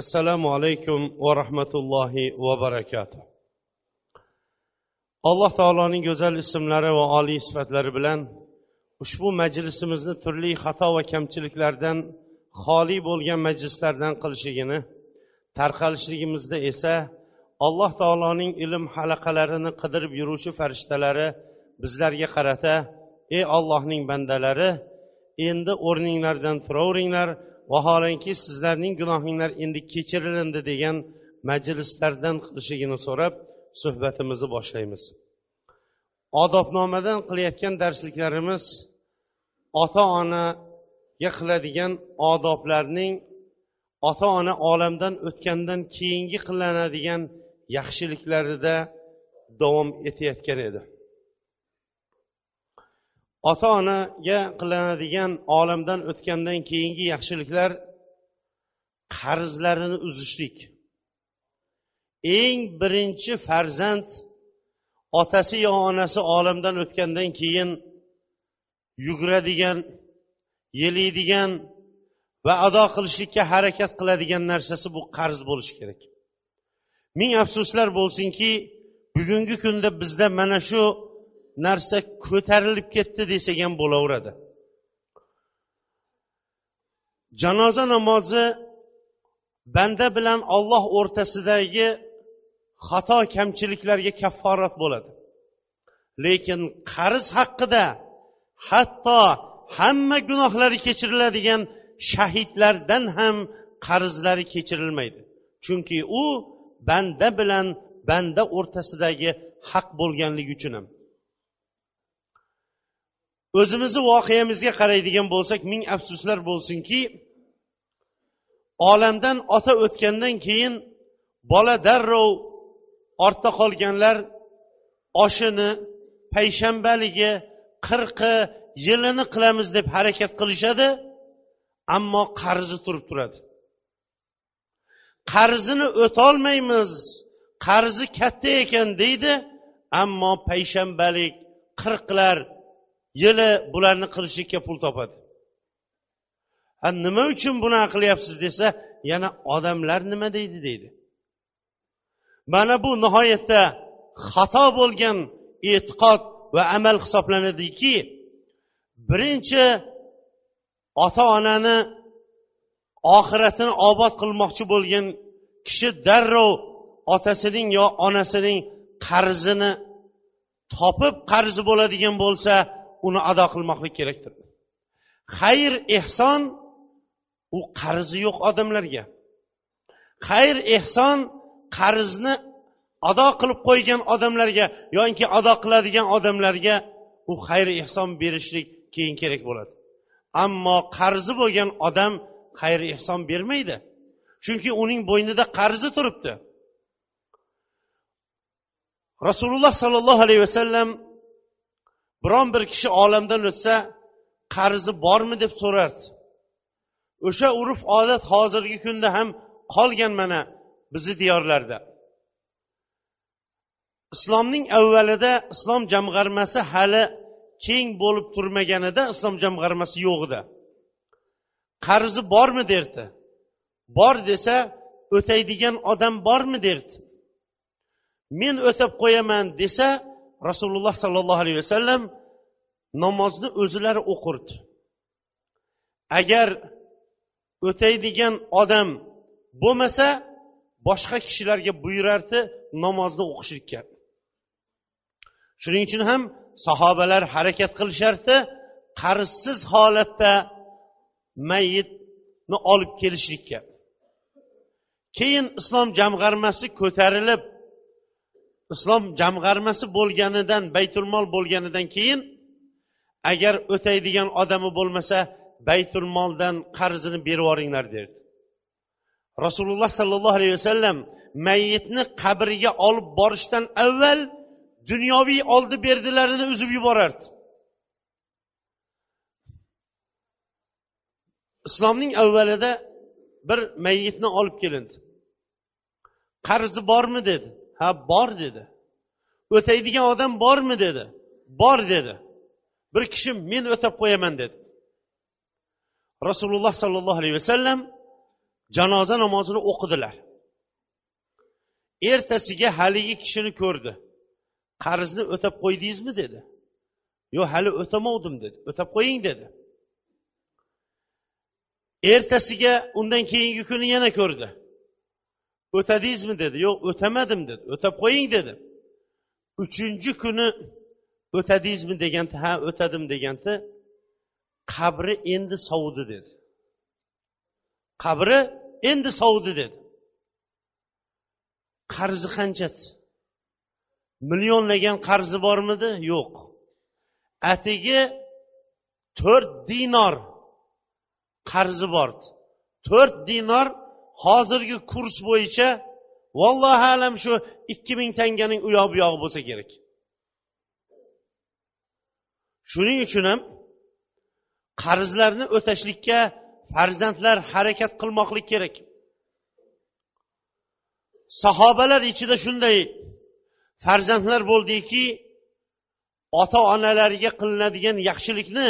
Assalomu alaykum va rahmatullohi va barakatuh. Alloh taoloning go'zal ismlari va oliy sifatlari bilan ushbu majlisimizni turli xato va kamchiliklardan xoli bo'lgan majlislardan qilishligini tarqalishligimizda esa alloh taoloning ilm halaqalarini qidirib yuruvchi farishtalari bizlarga qarata ey ollohning bandalari endi o'rninglardan turaveringlar vaholanki sizlarning gunohinglar endi kechirilindi degan majlislardan qilishligini so'rab suhbatimizni boshlaymiz. Odobnomadan qilayotgan darsliklarimiz ota onaga qiladigan odoblarning ota ona olamdan o'tgandan keyingi qilinadigan yaxshiliklarida davom etayotgan edi. Ota onaga qilinadigan olamdan o'tgandan keyingi yaxshiliklar qarzlarini uzishlik. Eng birinchi farzand otasi yo onasi olamdan o'tgandan keyin yuguradigan yelaydigan va ado qilishlikka harakat qiladigan narsasi bu qarz bo'lishi kerak. Ming afsuslar bo'lsinki bugungi kunda bizda mana shu narsa ko'tarilib ketdi desak ham bo'laveradi. Janoza namozi banda bilan olloh o'rtasidagi xato kamchiliklarga kafforat bo'ladi. Lekin qarz haqida hatto hamma gunohlari kechiriladigan shahidlardan ham qarzlari kechirilmaydi. Chunki u banda bilan banda o'rtasidagi haq bo'lganligi uchun ham. O'zimizni voqeamizga qaraydigan bo'lsak ming afsuslar bo'lsinki olamdan ota o'tgandan keyin bola darrov ortda qolganlar oshini payshanbaligi qirqi yilini qilamiz deb harakat qilishadi ammo qarzi turib turadi. Qarzini o'tolmaymiz qarzi katta ekan deydi ammo payshanbalik qirqlar yili bularni qilishlikka pul topadi. Ha nima uchun bunaqa qilyapsiz desa yana odamlar nima deydi deydi. Mana bu nihoyatda xato bo'lgan e'tiqod va amal hisoblanadiki birinchi ota onani oxiratini obod qilmoqchi bo'lgan kishi darrov otasining yo onasining qarzini topib qarzi bo'ladigan bo'lsa uni ado qilmoqlik kerakdir. Xayr ehson u qarzi yo'q odamlarga. Xayr ehson qarzni ado qilib qo'ygan odamlarga yoki ado qiladigan odamlarga u xayr ehson berishlik keyin kerak bo'ladi. Ammo qarzi bo'lgan odam xayr ehson bermaydi. Chunki uning bo'ynida qarzi turibdi. Rasululloh sollallohu alayhi vasallam biron bir kishi olamdan o'tsa qarzi bormi deb so'rardi o'sha urf odat hozirgi kunda ham qolgan mana bizni diyorlarda. Islomning avvalida islom jamg'armasi hali keng bo'lib turmaganida islom jamg'armasi yo'q edi. Qarzi bormi derdi. Bor desa o'taydigan odam bormi derdi. Men o'tab qo'yaman desa rasululloh sollallohu alayhi vasallam namozni o'zilari o'qirdi. Agar o'taydigan odam bo'lmasa boshqa kishilarga buyurardi namozni o'qishlikka. Shuning uchun ham sahobalar harakat qilishardi qarzsiz holatda mayitni olib kelishlikka. Keyin islom jamg'armasi ko'tarilib islom jamg'armasi bo'lganidan baytulmol bo'lganidan keyin agar o'taydigan odami bo'lmasa baytulmoldan qarzini berib yuboringlar derdi. Rasululloh sollallohu alayhi vasallam mayyitni qabriga olib borishdan avval dunyoviy oldi berdilarini uzib yuborardi. Islomning avvalida bir mayyitni olib kelindi. Qarzi bormi dedi. Ha bor dedi. O'taydigan odam bormi dedi. Bor dedi. Bir kishi men o'tab qo'yaman dedi. Rasululloh sollallohu alayhi vasallam janoza namozini o'qidilar. Ertasiga haligi kishini ko'rdi. Qarzni o'tab qo'ydingizmi dedi. Yo'q hali o'tamovdim dedi. O'tab qo'ying dedi. Ertasiga undan keyingi kuni yana ko'rdi. O'tadingizmi dedi. Yo'q o'tamadim dedi. O'tab qo'ying dedi. Uchinchi kuni o'tadingizmi deganda ha o'tadim deganda qabri endi sovudi dedi. Qabri endi sovudi dedi. Qarzi qancha? Millionlagan qarzi bormidi? Yo'q. Atigi to'rt dinor qarzi bor to'rt dinor hozirgi kurs bo'yicha vallohu alam shu ikki ming tanganing u yoq bu yog'i bo'lsa kerak. Shuning uchun ham qarzlarni o'tashlikka farzandlar harakat qilmoqlik kerak. Sahobalar ichida shunday farzandlar bo'ldiki ota onalariga qilinadigan yaxshilikni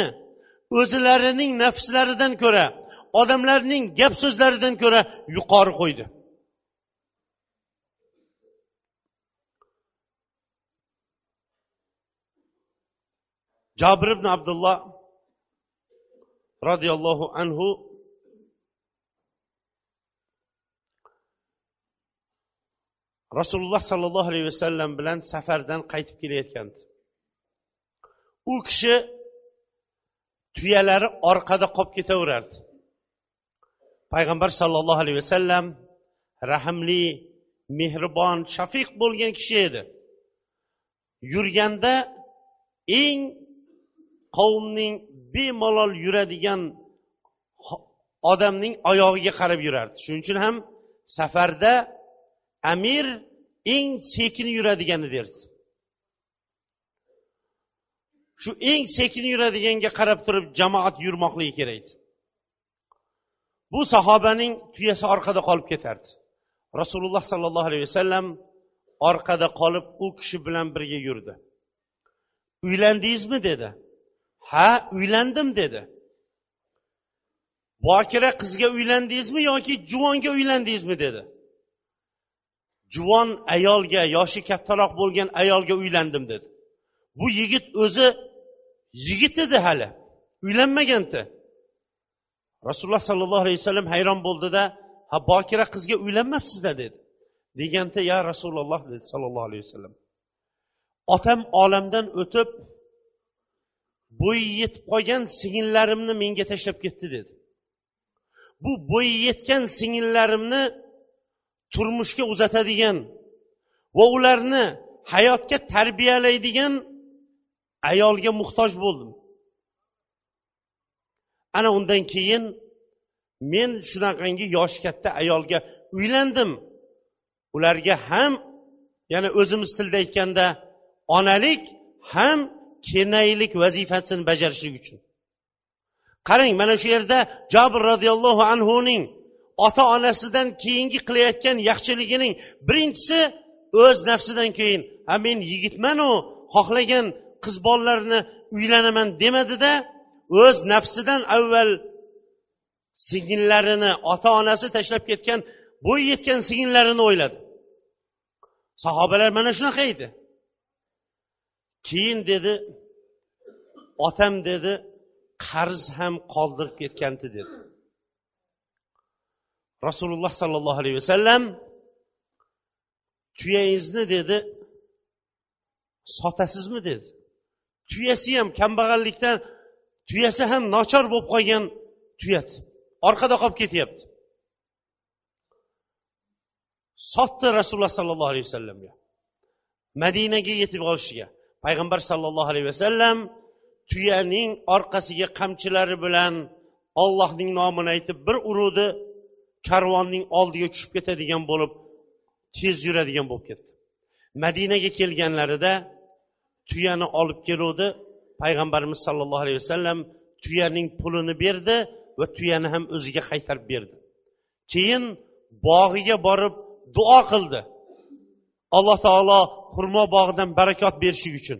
o'zilarining nafslaridan ko'ra odamlarning gap so'zlaridan ko'ra yuqori qo'ydi. Jobir ibn abdulloh roziyallohu anhu rasululloh sollallohu alayhi vasallam bilan safardan qaytib kelayotgandi. U kishi tuyalari orqada qolib ketaverardi. Payg'ambar sollallohu alayhi vasallam rahmli mehribon shafiq bo'lgan kishi edi. Yurganda eng qavmning bemalol yuradigan odamning oyog'iga qarab yurardi. Shuning uchun ham safarda amir eng sekin yuradigani derdi. Shu eng sekin yuradiganga qarab turib jamoat yurmoqligi kerak edi. Bu sahobaning tuyasi orqada qolib ketardi. Rasululloh sollallohu alayhi vasallam orqada qolib u kishi bilan birga yurdi. Uylandingizmi? dedi. Ha uylandim dedi. Bokira qizga uylandingizmi yoki juvonga uylandingizmi? dedi. Juvon ayolga yoshi kattaroq bo'lgan ayolga uylandim dedi. Bu yigit o'zi yigit edi hali. Uylanmagandi. Rasululloh sollallohu alayhi vasallam hayron bo'ldida ha bokira qizga uylanmabsizda dedi. Deganda ya rasululloh dedi sollallohu alayhi vasallam. Otam olamdan o'tib bo'yi yetib qolgan singillarimni menga tashlab ketdi dedi. Bu bo'yi yetgan singillarimni turmushga uzatadigan va ularni hayotga tarbiyalaydigan ayolga muhtoj bo'ldim. Ana undan keyin men shunaqangi yoshi katta ayolga uylandim. Ularga ham yana o'zimiz tilda aytganda onalik ham kenaylik vazifasini bajarishlik uchun. Qarang mana shu yerda jabr roziyallohu anhuning ota onasidan keyingi qilayotgan yaxshiligining birinchisi o'z nafsidan keyin ha men yigitmanu xohlagan qiz bolalarni uylanaman demadida o'z nafsidan avval singillarini ota onasi tashlab ketgan bo'y yetgan singillarini o'yladi. Sahobalar mana shunaqa edi. Keyin dedi otam dedi qarz ham qoldirib ketgandi dedi. Rasululloh sollallohu alayhi vasallam tuyangizni dedi sotasizmi dedi. Tuyasi ham kambag'allikdan tuyasi ham nochor bo'lib qolgan tuyat. Orqada qolib ketyapti. Sotdi rasululloh sollallohu alayhi vasallamga. Madinaga yetib olishiga. Payg'ambar sollallohu alayhi vasallam tuyaning orqasiga qamchilari bilan ollohning nomini aytib bir uruvdi karvonning oldiga tushib ketadigan bo'lib tez yuradigan bo'lib ketdi. Madinaga kelganlarida tuyani olib keluvdi. Payg'ambarimiz sollallohu alayhi vasallam tuyaning pulini berdi va tuyani ham o'ziga qaytarib berdi. Keyin bog'iga borib duo qildi. Alloh taolo xurmo bog'idan barakot berishlik uchun.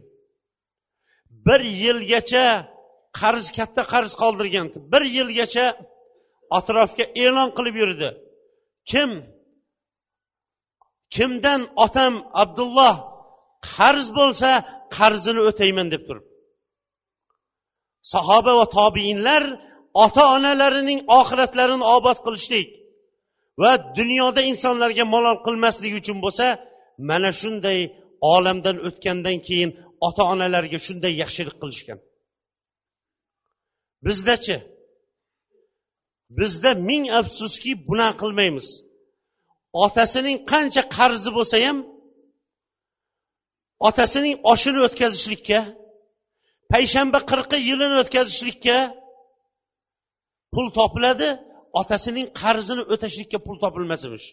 Bir yilgacha qarz katta qarz qoldirgan. Bir yilgacha atrofga e'lon qilib yurdi. Kim kimdan otam abdulloh qarz bo'lsa qarzini o'tayman deb turibdi. Sahoba va tobiinlar ota onalarining oxiratlarini obod qilishlik va dunyoda insonlarga malol qilmaslik uchun bo'lsa mana shunday olamdan o'tgandan keyin ota onalarga shunday yaxshilik qilishgan bizdachi bizda ming afsuski bunaqa qilmaymiz. Otasining qancha qarzi bo'lsa ham otasining oshini o'tkazishlikka payshanba qirqi yilini o'tkazishlikka pul topiladi otasining qarzini o'tashlikka pul topilmas emish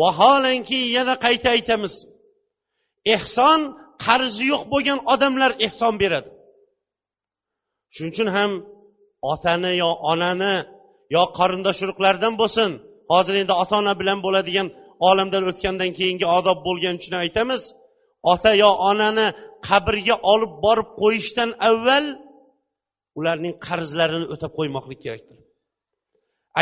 vaholanki yana qayta aytamiz. Ehson qarzi yo'q bo'lgan odamlar ehson beradi. Shuning uchun ham otani yo onani yo qarindosh urug'lardan bo'lsin hozir endi ota ona bilan bo'ladigan olamdan o'tgandan keyingi odob bo'lgani uchun aytamiz ota yo onani qabrga olib borib qo'yishdan avval ularning qarzlarini o'tab qo'ymoqlik kerakdir.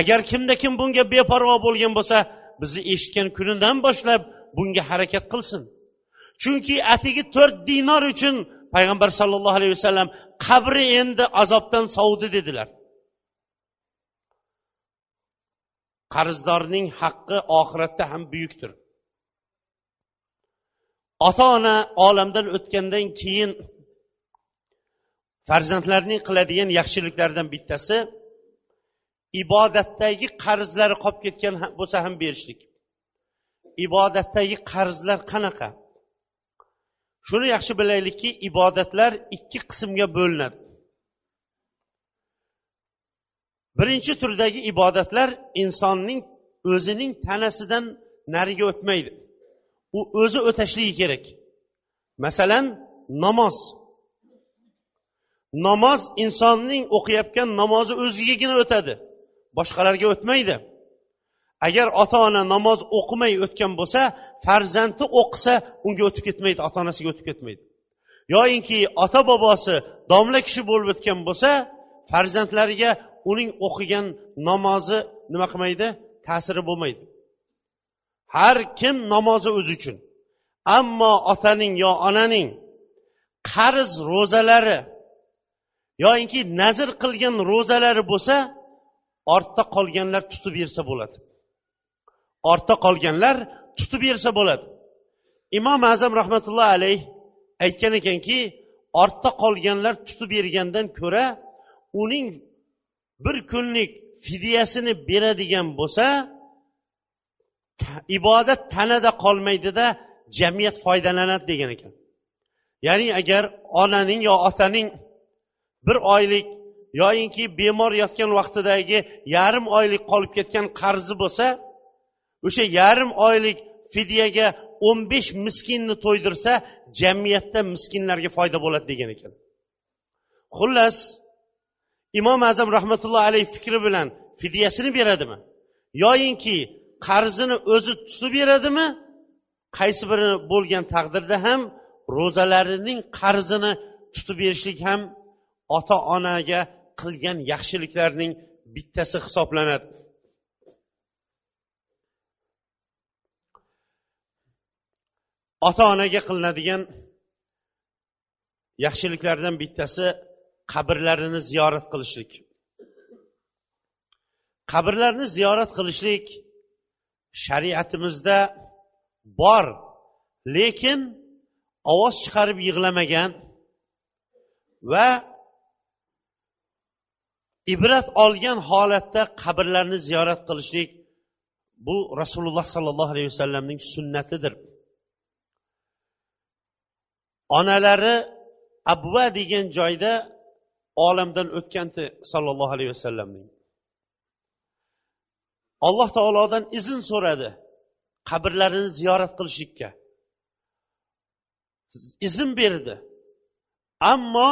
Agar kimda kim bunga beparvo bo'lgan bo'lsa bizni eshitgan kunidan boshlab bunga harakat qilsin. Chunki atigi to'rt dinor uchun payg'ambar sollallohu alayhi vasallam qabri endi azobdan sovdi dedilar. Qarzdorning haqqi oxiratda ham buyukdir. Ota ona olamdan o'tgandan keyin farzandlarning qiladigan yaxshiliklaridan bittasi ibodatdagi qarzlari qolib ketgan bo'lsa ham berishlik. Ibodatdagi qarzlar qanaqa? Shuni yaxshi bilaylikki ibodatlar ikki qismga bo'linadi. Birinchi turdagi ibodatlar insonning o'zining tanasidan nariga o'tmaydi. U o'zi o'tashligi kerak. Masalan namoz. Namoz insonning o'qiyotgan namozi o'zigagina o'tadi. Boshqalarga o'tmaydi. Agar ota ona namoz o'qimay o'tgan bo'lsa farzandi o'qisa unga o'tib ketmaydi ota onasiga o'tib ketmaydi. Yoyinki ota bobosi domla kishi bo'lib o'tgan bo'lsa farzandlariga uning o'qigan namozi nima qilmaydi? Ta'siri bo'lmaydi. Har kim namozi o'zi uchun. Ammo otaning yo onaning qarz ro'zalari yoinki nazr qilgan ro'zalari bo'lsa ortda qolganlar tutib bersa bo'ladi. Ortda qolganlar tutib bersa bo'ladi. Imom azam rahmatullohi alayh aytgan ekanki ortda qolganlar tutib bergandan ko'ra uning bir kunlik fidyasini beradigan bo'lsa ibodat tanada qolmaydida jamiyat foydalanadi degan ekan. Ya'ni agar onaning yo otaning bir oylik yoyinki bemor yotgan vaqtidagi yarim oylik qolib ketgan qarzi bo'lsa o'sha yarim oylik fidyaga o'n besh miskinni to'ydirsa jamiyatda miskinlarga foyda bo'ladi degan ekan. Xullas imom azam rahmatullohi alayhi fikri bilan fidyasini beradimi? Yoyinki qarzini o'zi tutib beradimi? Qaysi biri bo'lgan taqdirda ham ro'zalarining qarzini tutib berishlik ham ota onaga qilgan yaxshiliklarning bittasi hisoblanadi. Ota onaga qilinadigan yaxshiliklardan bittasi qabrlarini ziyorat qilishlik. Qabrlarni ziyorat qilishlik shariatimizda bor lekin ovoz chiqarib yig'lamagan va ibrat olgan holatda qabrlarni ziyorat qilishlik bu rasululloh sollallohu alayhi vasallamning sunnatidir. Onalari abva degan joyda olamdan o'tgandi sollallohu alayhi vasallamning. Alloh taolodan izn so'radi qabrlarini ziyorat qilishlikka. Izn berdi. Ammo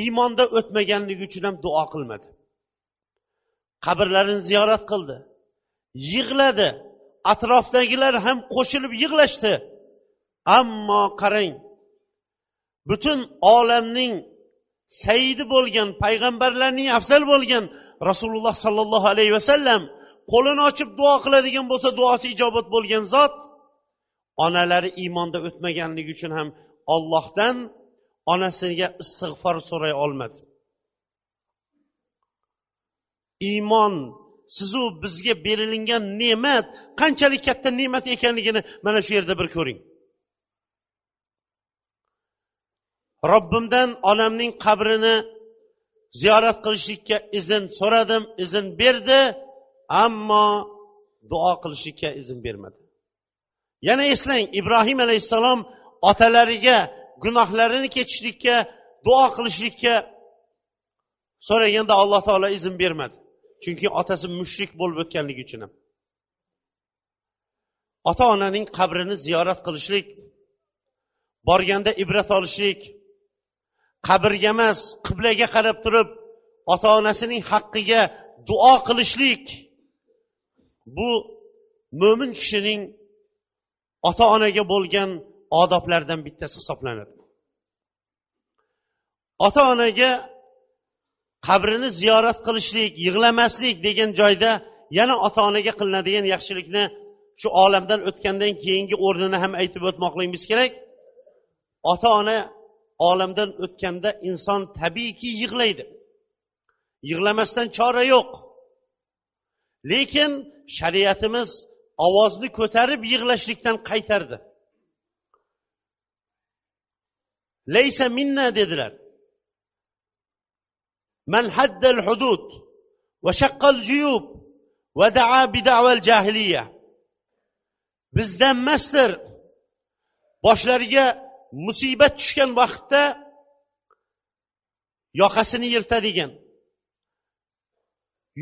iymonda o'tmaganligi uchun ham duo qilmadi. Qabrlarini ziyorat qildi. Yig'ladi. Atrofdagilar ham qo'shilib yig'lashdi. Ammo qarang butun olamning saidi bo'lgan payg'ambarlarning afzal bo'lgan rasululloh sollallohu alayhi vasallam qo'lini ochib duo qiladigan bo'lsa duosi ijobat bo'lgan zot onalari iymonda o'tmaganligi uchun ham ollohdan onasiga istig'for so'ray olmadi. Iymon sizu bizga berilingan ne'mat qanchalik katta ne'mat ekanligini mana shu yerda bir ko'ring. Robbimdan onamning qabrini ziyorat qilishlikka izn so'radim izn berdi. Ammo duo qilishlikka izn bermadi. Yana eslang ibrohim alayhissalom otalariga gunohlarini kechishlikka duo qilishlikka so'raganda alloh taolo izn bermadi. Chunki otasi mushrik bo'lib o'tganligi uchun ham. Ota onaning qabrini ziyorat qilishlik borganda ibrat olishlik qabrga emas qiblaga qarab turib ota onasining haqqiga duo qilishlik bu mo'min kishining ota onaga bo'lgan odoblardan bittasi hisoblanadi. Ota onaga qabrini ziyorat qilishlik yig'lamaslik degan joyda yana ota onaga qilinadigan yaxshilikni shu olamdan o'tgandan keyingi o'rnini ham aytib o'tmoqligimiz kerak. Ota ona olamdan o'tganda inson tabiiyki yig'laydi. Yig'lamasdan chora yo'q. lekin shariatimiz ovozni ko'tarib yig'lashlikdan qaytardi. Laysa minna dedilar. Man haddal hudud va shaqqal juyub va daa bidaval jahiliya bizdan emasdir boshlariga musibat tushgan vaqtda yoqasini yirtadigan.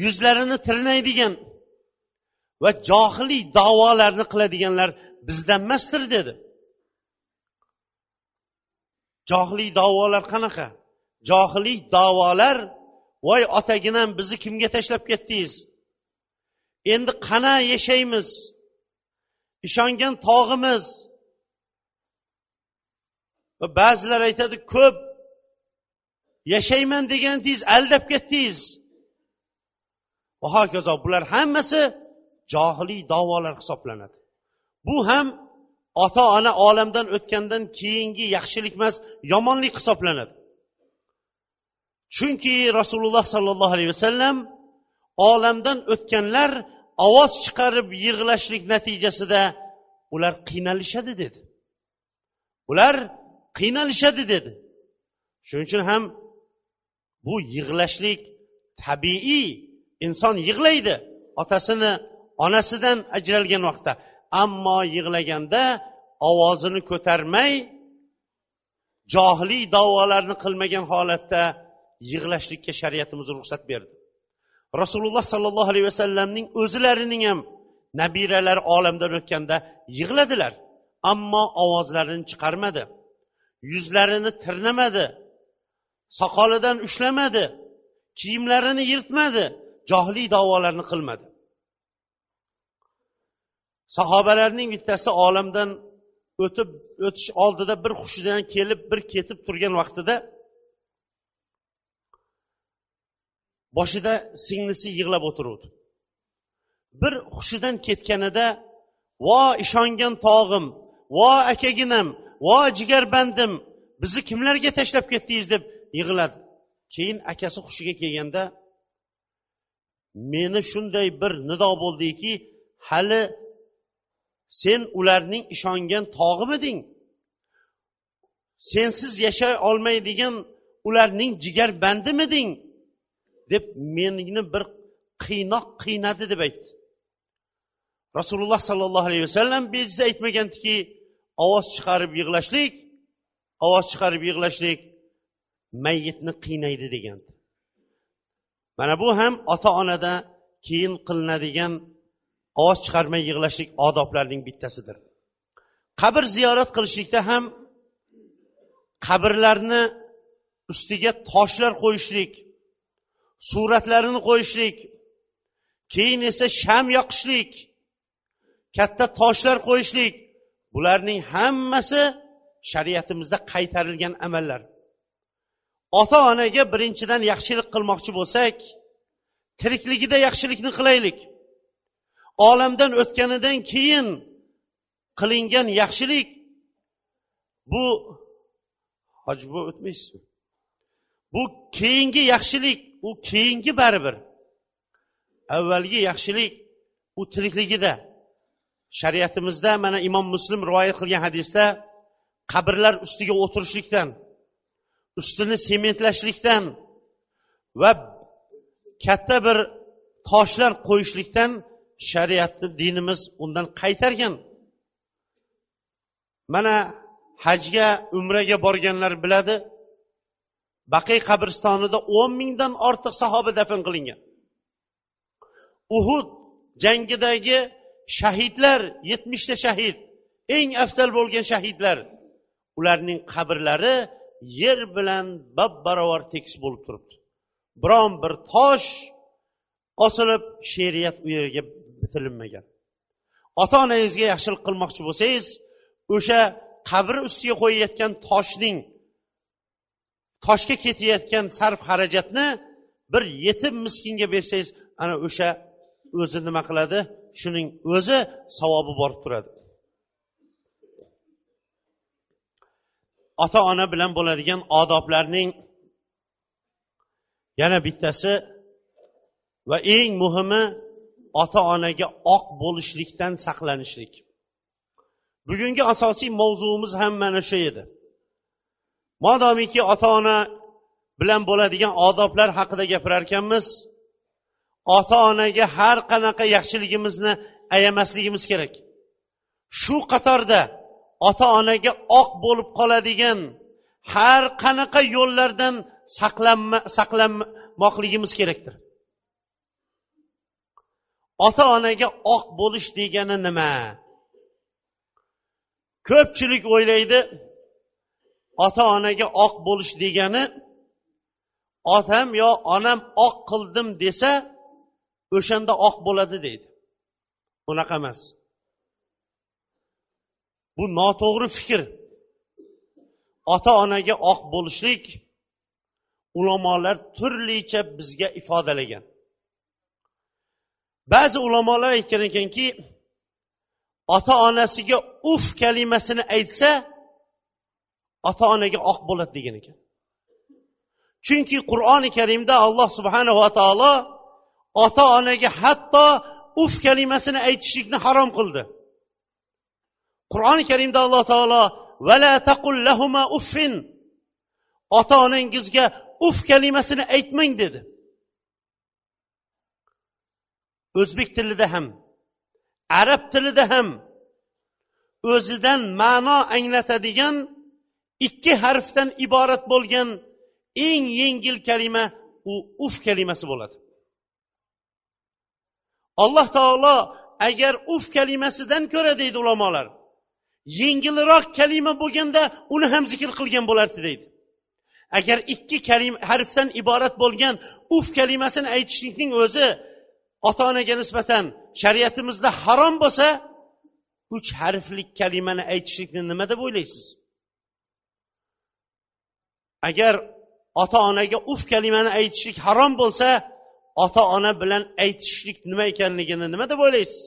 Yuzlarini tirnaydigan va johiliy da'volarni qiladiganlar bizdan emasdir dedi. Johiliy da'volar qanaqa? Johiliy da'volar voy otaginam bizni kimga tashlab ketdingiz? Endi qana yashaymiz? Ishongan tog'imiz. Va ba'zilar aytadi ko'p yashayman degandingiz aldab ketdingiz. Va hokazo bular hammasi johiliy da'volar hisoblanadi. Bu ham ota ona olamdan o'tgandan keyingi yaxshilik emas yomonlik hisoblanadi. Chunki rasululloh sollallohu alayhi vasallam olamdan o'tganlar ovoz chiqarib yig'lashlik natijasida ular qiynalishadi dedi. Ular qiynalishadi dedi. Shuning uchun ham bu yig'lashlik tabiiy inson yig'laydi. Otasini onasidan ajralgan vaqtda. Ammo yig'laganda ovozini ko'tarmay johiliy da'volarni qilmagan holatda yig'lashlikka shariatimiz ruxsat berdi. Rasululloh sollallohu alayhi vasallamning o'zilarining ham nabiralari olamdan o'tganda yig'ladilar ammo ovozlarini chiqarmadi. Yuzlarini tirnamadi soqolidan ushlamadi kiyimlarini yirtmadi johiliy da'volarni qilmadi. Sahobalarning bittasi olamdan o'tib o'tish oldida bir hushidan kelib bir ketib turgan vaqtida boshida singlisi yig'lab o'tiruvdi. Bir hushidan ketganida vo ishongan tog'im vo akaginam vo jigarbandim bizni kimlarga tashlab ketdingiz? deb yig'ladi. Keyin akasi hushiga kelganda meni shunday bir nido bo'ldiki hali sen ularning ishongan tog'imiding. Sensiz yashay olmaydigan ularning jigar bandimiding deb meni bir qiynoq qiynadi deb aytdi. Rasululloh sollallohu alayhi vasallam bejiz aytmagandiki ovoz chiqarib yig'lashlik ovoz chiqarib yig'lashlik mayyitni qiynaydi degandi. Mana bu ham ota onada keyin qilinadigan ovoz chiqarmay yig'lashlik odoblarining bittasidir. Qabr ziyorat qilishlikda ham qabrlarni ustiga toshlar qo'yishlik suratlarini qo'yishlik keyin esa sham yoqishlik katta toshlar qo'yishlik bularning hammasi shariatimizda qaytarilgan amallar. Ota onaga birinchidan yaxshilik qilmoqchi bo'lsak tirikligida yaxshilikni qilaylik. Olamdan o'tganidan keyin qilingan yaxshilik bu hoji buva o'tmaysizmi? Bu keyingi yaxshilik u keyingi baribir. Avvalgi yaxshilik u tirikligida. Shariatimizda mana imom muslim rivoyat qilgan hadisda qabrlar ustiga o'tirishlikdan ustini sementlashlikdan va katta bir toshlar qo'yishlikdan shariatni dinimiz undan qaytargan. Mana hajga umraga borganlar biladi baqiy qabristonida o'n mingdan ortiq sahoba dafn qilingan. Uhud jangidagi shahidlar yetmishta shahid eng afzal bo'lgan shahidlar ularning qabrlari yer bilan bab barobar tekis bo'lib turibdi. Biron bir tosh osilib she'riyat u yerga bitilinmagan ota onangizga yaxshilik qilmoqchi bo'lsangiz o'sha qabr ustiga qo'yayotgan toshning toshga ketayotgan sarf xarajatni bir yetim miskinga bersangiz ana o'sha o'zi nima qiladi? Shuning o'zi savobi borib turadi. Ota ona bilan bo'ladigan odoblarning yana bittasi va eng muhimi ota onaga oq bo'lishlikdan saqlanishlik. Bugungi asosiy mavzuimiz ham mana shu edi. Modomiki ota ona bilan bo'ladigan odoblar haqida gapirar ekanmiz ota onaga har qanaqa yaxshiligimizni ayamasligimiz kerak. Shu qatorda ota onaga oq bo'lib qoladigan har qanaqa yo'llardan saqlanma saqlanmoqligimiz kerakdir. Ota onaga oq bo'lish degani nima? Ko'pchilik o'ylaydi ota onaga oq bo'lish degani otam yo onam oq qildim desa o'shanda oq bo'ladi deydi. Unaqa emas. Bu noto'g'ri fikr. Ota onaga oq bo'lishlik ulamolar turlicha bizga ifodalagan. Ba'zi ulamolar aytgan ekanki ota onasiga uf kalimasini aytsa ota onaga oq bo'ladi degan ekan. Chunki qur'oni karimda alloh subhanava taolo ota onaga hatto uf kalimasini aytishlikni harom qildi. Qur'oni karimda alloh taolo vala taqullahuma uffin. Ota onangizga uf kalimasini aytmang dedi. O'zbek tilida ham arab tilida ham o'zidan ma'no anglatadigan ikki harfdan iborat bo'lgan eng yengil kalima u uf kalimasi bo'ladi. Alloh taolo agar uf kalimasidan ko'ra deydi ulamolar yengilroq kalima bo'lganda uni ham zikr qilgan bo'lardi deydi. Agar ikki kalima harfdan iborat bo'lgan uf kalimasini aytishlikning o'zi ota onaga nisbatan shariatimizda harom bo'lsa uch harflik kalimani aytishlikni nima deb o'ylaysiz? Agar ota onaga uf kalimani aytishlik harom bo'lsa ota ona bilan aytishlik nima ekanligini nima deb o'ylaysiz?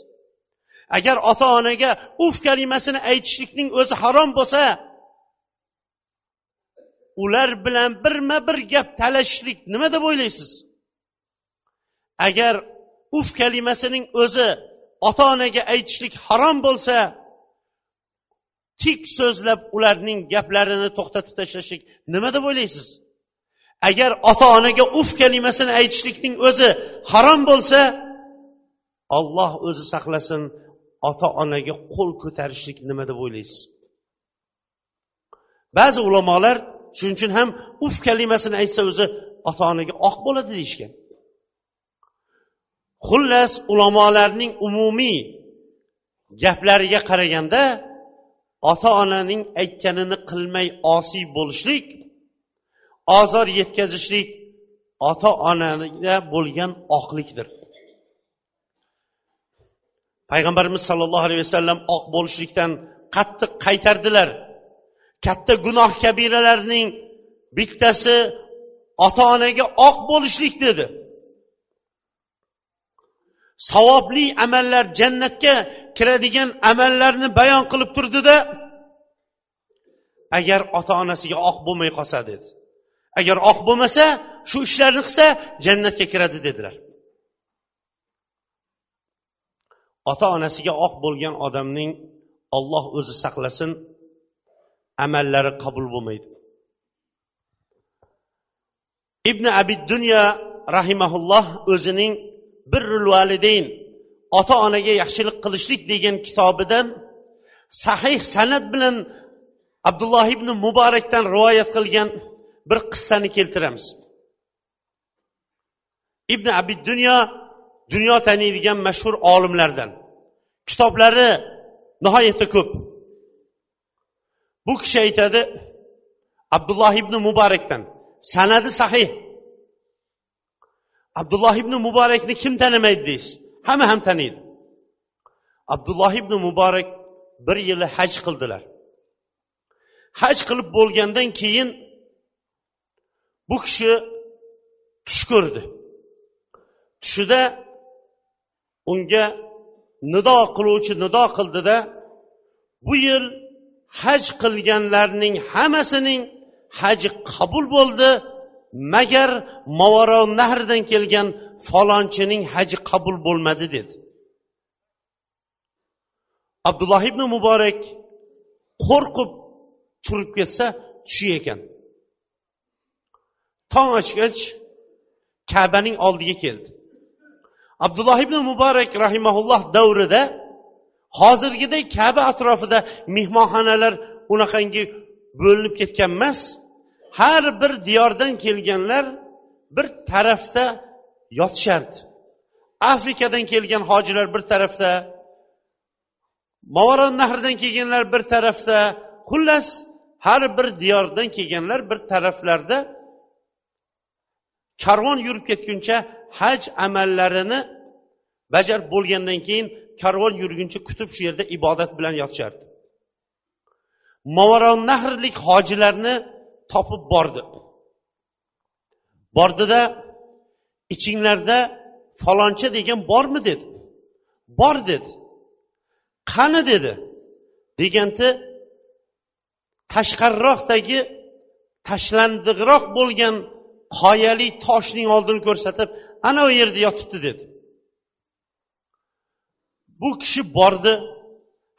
Agar ota onaga uf kalimasini aytishlikning o'zi harom bo'lsa ular bilan birma bir gap talashishlik nima deb o'ylaysiz? Agar uf kalimasining o'zi ota onaga aytishlik harom bo'lsa tik so'zlab ularning gaplarini to'xtatib tashlashlik nima deb o'ylaysiz? Agar ota onaga uf kalimasini aytishlikning o'zi harom bo'lsa olloh o'zi saqlasin ota onaga qo'l ko'tarishlik nima deb o'ylaysiz? Ba'zi ulamolar shuning uchun ham uf kalimasini aytsa o'zi ota onaga oq bo'ladi deyishgan. Xullas ulamolarning umumiy gaplariga qaraganda ota onaning aytganini qilmay osiy bo'lishlik ozor yetkazishlik ota onaga bo'lgan oqlikdir. Payg'ambarimiz sollallohu alayhi vasallam oq bo'lishlikdan qattiq qaytardilar. Katta gunoh kabiralarning bittasi ota onaga oq bo'lishlik dedi. Savobli amallar jannatga kiradigan amallarni bayon qilib turdida agar ota onasiga oq bo'lmay qolsa dedi. Agar oq bo'lmasa shu ishlarni qilsa jannatga kiradi dedilar. Ota onasiga oq bo'lgan odamning olloh o'zi saqlasin amallari qabul bo'lmaydi. Ibn abid dunya rahimaulloh o'zining birrul validayn ota onaga yaxshilik qilishlik degan kitobidan sahih san'at bilan abdulloh ibn muborakdan rivoyat qilgan bir qissani keltiramiz. Ibn abid dunyo dunyo taniydigan mashhur olimlardan. Kitoblari nihoyatda ko'p. Bu kishi aytadi abdulloh ibn muborakdan sanadi sahih. Abdulloh ibn muborakni kim tanimaydi deysiz hamma ham taniydi. Abdulloh ibn muborak bir yili haj qildilar. Haj qilib bo'lgandan keyin bu kishi tush ko'rdi. Tushida unga nido qiluvchi nido qildida bu yil haj qilganlarning hammasining haji qabul bo'ldi. Magar mavaro nahrdan kelgan falonchining haji qabul bo'lmadi dedi. Abdulloh ibn muborak qo'rqib turib ketsa tushi ekan. Tong ochgach kabaning oldiga keldi. Abdulloh ibn muborak rahimaulloh davrida hozirgidek kaba atrofida mehmonxonalar unaqangi bo'linib ketgan emas har bir diyordan kelganlar bir tarafda yotishardi. Afrikadan kelgan hojilar bir tarafda movaron nahridan kelganlar bir tarafda xullas har bir diyordan kelganlar bir taraflarda karvon yurib ketguncha haj amallarini bajarib bo'lgandan keyin karvon yurguncha kutib shu yerda ibodat bilan yotishardi. Movaron nahrlik hojilarni topib bordi. Bordida ichinglarda faloncha degan bormi dedi. Bor dedi. Qani dedi. Deganda tashqariroqdagi tashlandiqroq bo'lgan qoyali toshning oldini ko'rsatib ana u yerda yotibdi dedi. Bu kishi bordi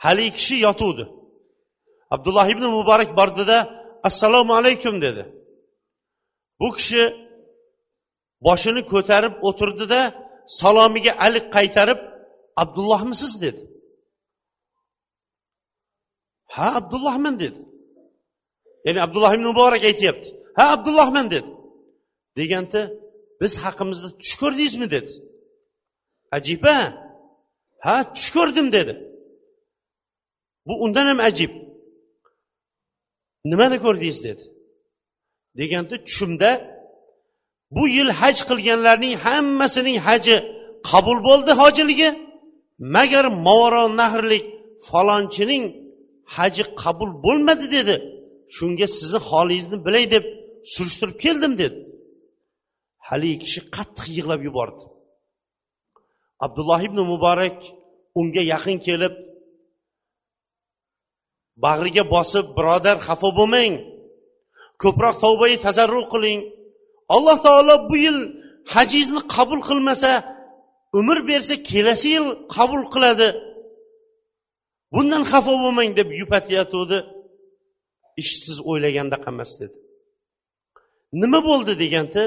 haligi kishi yotuvdi. Abdulloh ibn muborak bordida assalomu alaykum dedi. Bu kishi boshini ko'tarib o'tirdida salomiga alik qaytarib abdullohmisiz? dedi. Ha abdullohman dedi. Ya'ni abdulloh ibn muborak aytyapti. Ha abdullohman dedi. Deganda biz haqimizda tush ko'rdingizmi dedi. Ajiba? Ha tush ko'rdim dedi. Bu undan ham ajib. Nimani ko'rdingiz dedi. Deganda tushimda bu yil haj qilganlarning hammasining haji qabul bo'ldi hojiligi. Magar movaro nahrlik falonchining haji qabul bo'lmadi dedi. Shunga sizni holingizni bilay deb surishtirib keldim dedi. Haligi kishi qattiq yig'lab yubordi. Abdulloh ibn muborak unga yaqin kelib bag'riga bosib birodar xafa bo'lmang. Ko'proq tavbai tazarru qiling. Alloh taolo bu yil hajingizni qabul qilmasa umr bersa kelasi yil qabul qiladi. Bundan xafa bo'lmang deb yupatayotgandi. Ishsiz o'ylaganda o'ylagandaqa emas dedi. Nima bo'ldi deganda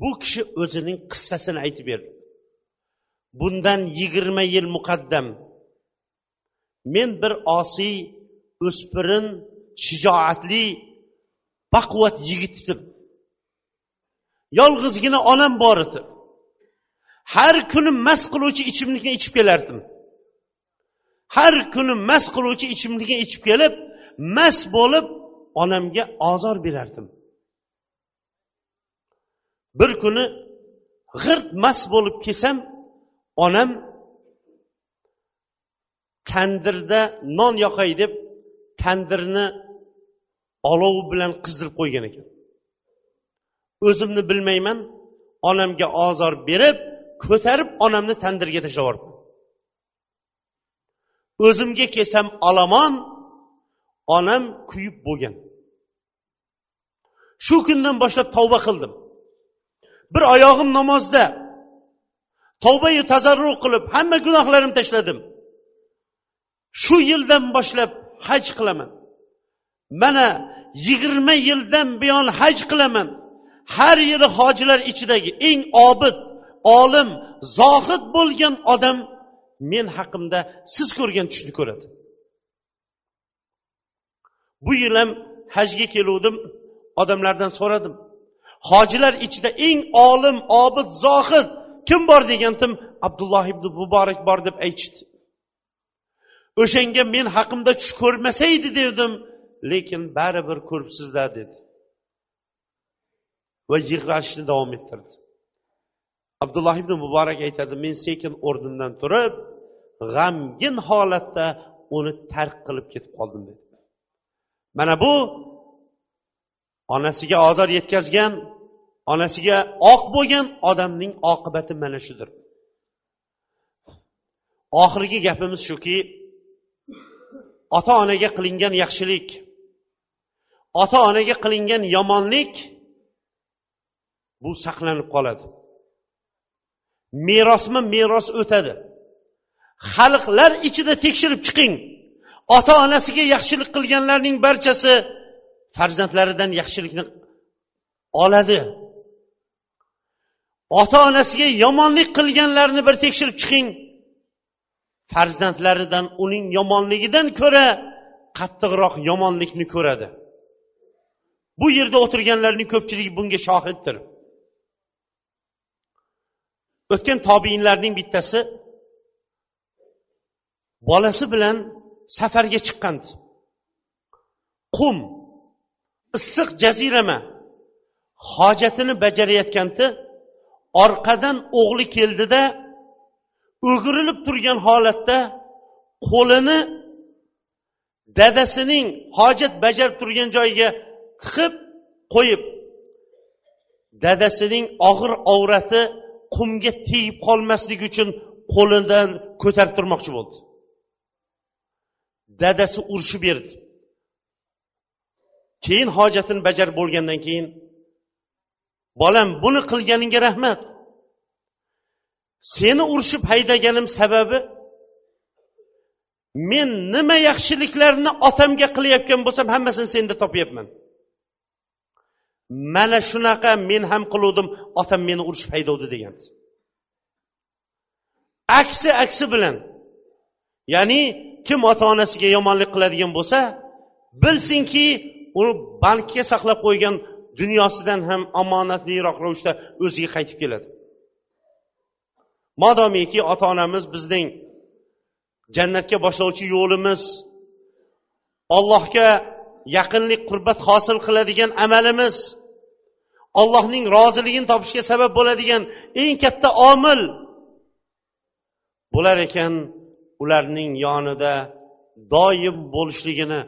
bu kishi o'zining qissasini aytib berdi. Bundan yigirma yil muqaddam. Men bir osiy o'spirin shijoatli baquvvat yigit edim. Yolg'izgina onam bor edi. Har kuni mast qiluvchi ichimlikni ichib kelardim. Har kuni mast qiluvchi ichimlikni ichib kelib mast bo'lib onamga ozor berardim. Bir kuni g'irt mast bo'lib kelsam onam tandirda non yoqay deb tandirni olov bilan qizdirib qo'ygan ekan. O'zimni bilmayman onamga ozor berib ko'tarib onamni tandirga tashlab yubordim o'zimga kelsam olomon onam kuyib bo'lgan. Shu kundan boshlab tavba qildim. Bir oyog'im namozda. Tavbayu tazarru qilib hamma gunohlarimni tashladim. Shu yildan boshlab haj qilaman. Mana yigirma yildan buyon haj qilaman. Har yili hojilar ichidagi eng obid olim zohid bo'lgan odam men haqimda siz ko'rgan tushni ko'radi. Bu yil ham hajga keluvdim odamlardan so'radim. Hojilar ichida eng olim obid zohid kim bor degandim abdulloh ibn muborak bor deb aytishdi. O'shanga men haqimda tush ko'rmasaydi dedim lekin baribir ko'ribsizlar dedi. Va yig'lashni davom ettirdi. Abdulloh ibn muborak aytadi men sekin o'rnimdan turib g'amgin holatda uni tark qilib ketib qoldim dedi. Mana bu onasiga ozor yetkazgan onasiga oq bo'lgan odamning oqibati mana shudir. Oxirgi gapimiz shuki ota onaga qilingan yaxshilik ota onaga qilingan yomonlik bu saqlanib qoladi. Merosma meros o'tadi. Xalqlar ichida tekshirib chiqing. Ota onasiga yaxshilik qilganlarning barchasi farzandlaridan yaxshilikni oladi. Ota onasiga yomonlik qilganlarni bir tekshirib chiqing. Farzandlaridan uning yomonligidan ko'ra qattiqroq yomonlikni ko'radi. Bu yerda o'tirganlarning ko'pchiligi bunga shohiddir. O'tgan tobiinlarning bittasi bolasi bilan safarga chiqqandi. Qum issiq jazirama. Hojatini bajarayotganda orqadan o'g'li keldida o'girilib turgan holatda qo'lini dadasining hojat bajarib turgan joyiga tiqib qo'yib dadasining og'ir avrati qumga tegib qolmasligi uchun qo'lidan ko'tarib turmoqchi bo'ldi. Dadasi urishib berdi. Keyin hojatini bajarib bo'lgandan keyin bolam buni qilganingga rahmat. Seni urishib haydaganim sababi men nima yaxshiliklarni otamga qilayotgan bo'lsam hammasini senda topyapman. Mana shunaqa men ham qiluvdim otam meni urishib haydovdi degan aksi aksi bilan ya'ni kim ota onasiga yomonlik qiladigan bo'lsa bilsinki u bankka saqlab qo'ygan dunyosidan ham omonatliroq ravishda o'ziga qaytib keladi. Modomiki ota onamiz bizning jannatga boshlovchi yo'limiz allohga yaqinlik qurbat hosil qiladigan amalimiz allohning roziligini topishga sabab bo'ladigan eng katta omil bo'lar ekan ularning yonida doim bo'lishligini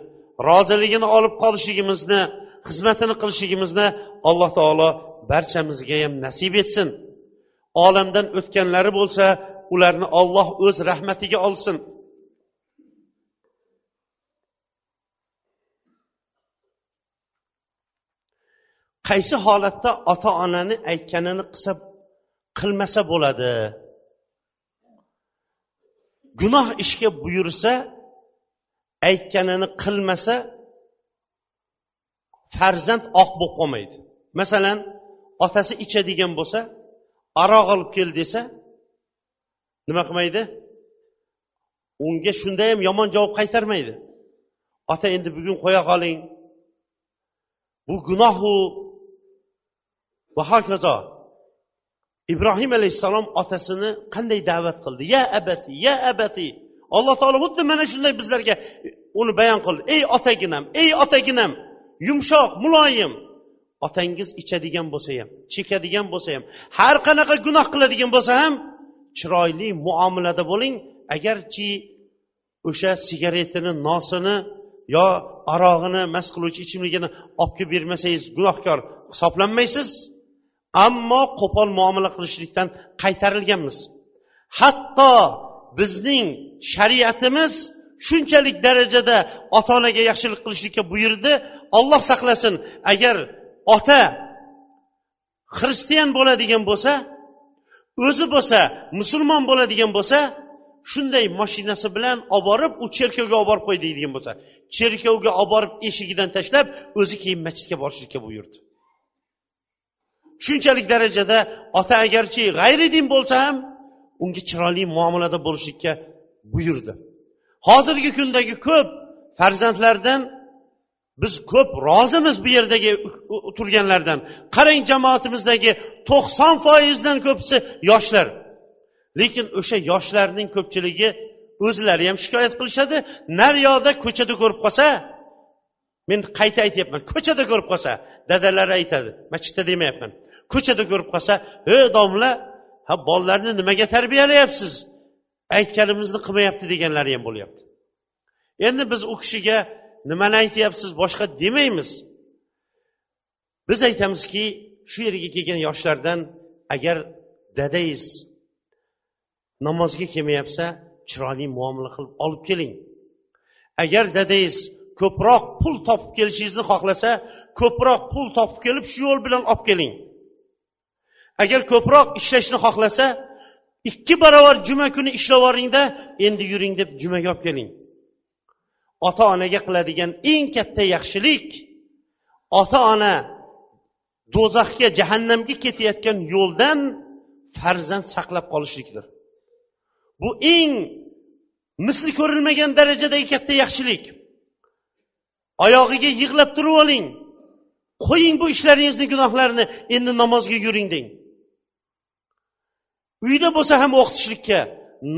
roziligini olib qolishligimizni xizmatini qilishligimizni alloh taolo barchamizga ham nasib etsin. Olamdan o'tganlari bo'lsa ularni olloh o'z rahmatiga olsin. Qaysi holatda ota onani aytganini qilsa qilmasa bo'ladi? Gunoh ishga buyursa aytganini qilmasa farzand oq bo'lib qolmaydi. Masalan otasi ichadigan bo'lsa aroq olib kel desa nima qilmaydi? Unga shunda ham yomon javob qaytarmaydi. Ota endi bugun qo'ya qoling. Bu gunohu. Va hokazo. Ibrohim alayhissalom otasini qanday da'vat qildi? Ya abati ya abati. Alloh taolo xuddi mana shunday bizlarga uni bayon qildi. Ey otaginam ey otaginam yumshoq muloyim. Otangiz ichadigan bo'lsa ham chekadigan bo'lsa ham har qanaqa gunoh qiladigan bo'lsa ham chiroyli muomalada bo'ling. Agarchi o'sha sigaretini nosini yo arog'ini mast qiluvchi ichimligini olib kelib bermasangiz gunohkor hisoblanmaysiz. Ammo qo'pol muomala qilishlikdan qaytarilganmiz. Hatto bizning shariatimiz shunchalik darajada ota onaga yaxshilik qilishlikka buyurdi. Olloh saqlasin agar ota xristian bo'ladigan bo'lsa o'zi bo'lsa musulmon bo'ladigan bo'lsa shunday mashinasi bilan olib borib u cherkovga olib borib qo'y deydigan bo'lsa cherkovga olib borib eshigidan tashlab o'zi keyin masjidga borishlikka buyurdi. Shunchalik darajada ota agarchi g'ayri din bo'lsa ham unga chiroyli muomalada bo'lishlikka buyurdi. Hozirgi kundagi ko'p farzandlardan biz ko'p rozimiz bu yerdagi turganlardan. Qarang jamoatimizdagi to'qson foizdan ko'pisi yoshlar. Lekin o'sha yoshlarning ko'pchiligi o'zlari ham shikoyat qilishadi. Naryoqda ko'chada ko'rib qolsa men qayta aytyapman ko'chada ko'rib qolsa dadalari aytadi masjidda demayapman. Ko'chada ko'rib qolsa e domla ha bolalarni nimaga tarbiyalayapsiz? Aytganimizni qilmayapti deganlari ham bo'lyapti. Endi biz u kishiga nimani aytyapsiz boshqa demaymiz. Biz aytamizki shu yerga kelgan yoshlardan agar dadangiz namozga kelmayapsa chiroyli muomala qilib olib keling. Agar dadangiz ko'proq pul topib kelishingizni xohlasa ko'proq pul topib kelib shu yo'l bilan olib keling. Agar ko'proq ishlashni xohlasa ikki barobar juma kuni ishlab yuboringda endi yuring deb jumaga olib keling. Ota onaga qiladigan eng katta yaxshilik ota ona do'zaxga jahannamga ketayotgan yo'ldan farzand saqlab qolishlikdir. Bu eng misli ko'rilmagan darajadagi katta yaxshilik. Oyog'iga yig'lab turib oling. Qo'ying bu ishlaringizni gunohlarni endi namozga yuring deng. Uyda bo'lsa ham o'qitishlikka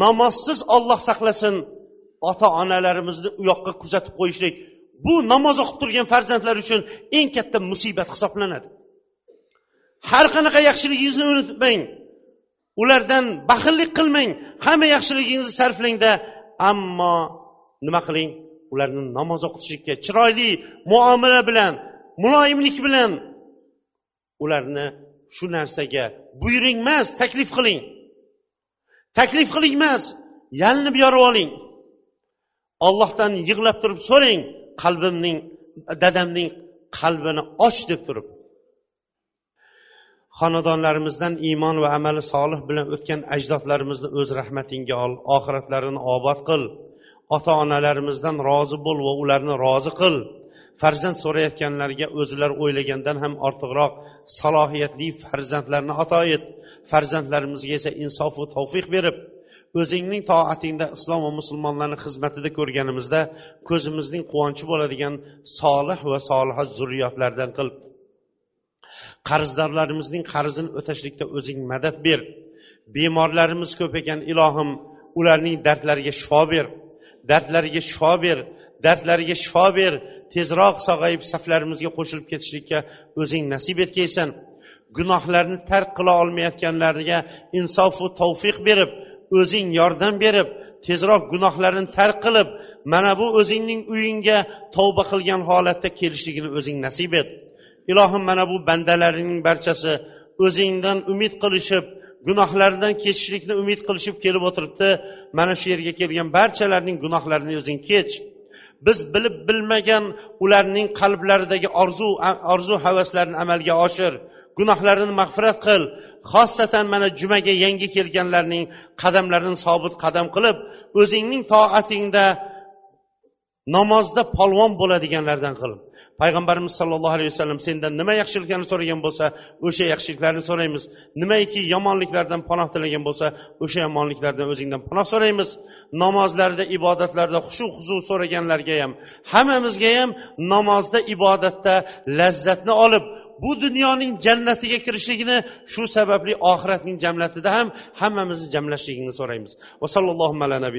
namozsiz olloh saqlasin ota onalarimizni u yoqqa kuzatib qo'yishlik. Bu namoz o'qib turgan farzandlar uchun eng katta musibat hisoblanadi. Har qanaqa yaxshiligingizni unutmang. Ulardan baxillik qilmang. Hamma yaxshiligingizni sarflangda ammo nima qiling? Ularni namoz o'qitishlikka chiroyli muomala bilan muloyimlik bilan ularni shu narsaga buyuring emas taklif qiling. Taklif qiling emas yalinib yorib oling. Ollohdan yig'lab turib so'rang qalbimning dadamning qalbini och deb turib. Xonadonlarimizdan iymon va amali solih bilan o'tgan ajdodlarimizni o'z rahmatingga ol oxiratlarini obod qil. Ota onalarimizdan rozi bo'l va ularni rozi qil. Farzand so'rayotganlarga o'zlari o'ylagandan ham ortiqroq salohiyatli farzandlarni ato et. Farzandlarimizga esa insofu tavfiq berib o'zingning toatingda islom va musulmonlarni xizmatida ko'rganimizda ko'zimizning quvonchi bo'ladigan solih va soliha zurriyotlardan qil qarzdorlarimizning qarzini o'tashlikda o'zing madad ber. Bemorlarimiz ko'p ekan ilohim ularning dardlariga shifo ber dardlariga shifo ber dardlariga shifo ber. Tezroq sog'ayib saflarimizga qo'shilib ketishlikka o'zing nasib etgaysan gunohlarni tark qila olmayotganlarga insofu tavfiq berib o'zing yordam berib tezroq gunohlarini tark qilib mana bu o'zingning uyingga tavba qilgan holatda kelishligini o'zing nasib et. Ilohim mana bu bandalaringning barchasi o'zingdan umid qilishib gunohlaridan kechishlikni umid qilishib kelib o'tiribdi. Mana shu yerga kelgan barchalarning gunohlarini o'zing kech. Biz bilib bilmagan ularning qalblaridagi orzu orzu havaslarini amalga oshir. Gunohlarini mag'firat qil. Xossatan mana jumaga yangi kelganlarning qadamlarini sobit qadam qilib o'zingning toatingda namozda polvon bo'ladiganlardan qil. Payg'ambarimiz sollallohu alayhi vasallam sendan nima yaxshiliklarni so'ragan bo'lsa o'sha yaxshiliklarni so'raymiz. Nimaiki yomonliklardan panoh tilagan bo'lsa o'sha yomonliklardan o'zingdan panoh so'raymiz. Namozlarda ibodatlarda xushu huzu so'raganlarga ham hammamizga ham namozda ibodatda lazzatni olib bu dunyoning jannatiga kirishligini shu sababli oxiratning jamlatida ham hammamizni jamlashligini so'raymiz. Va sallallohu ala nabiy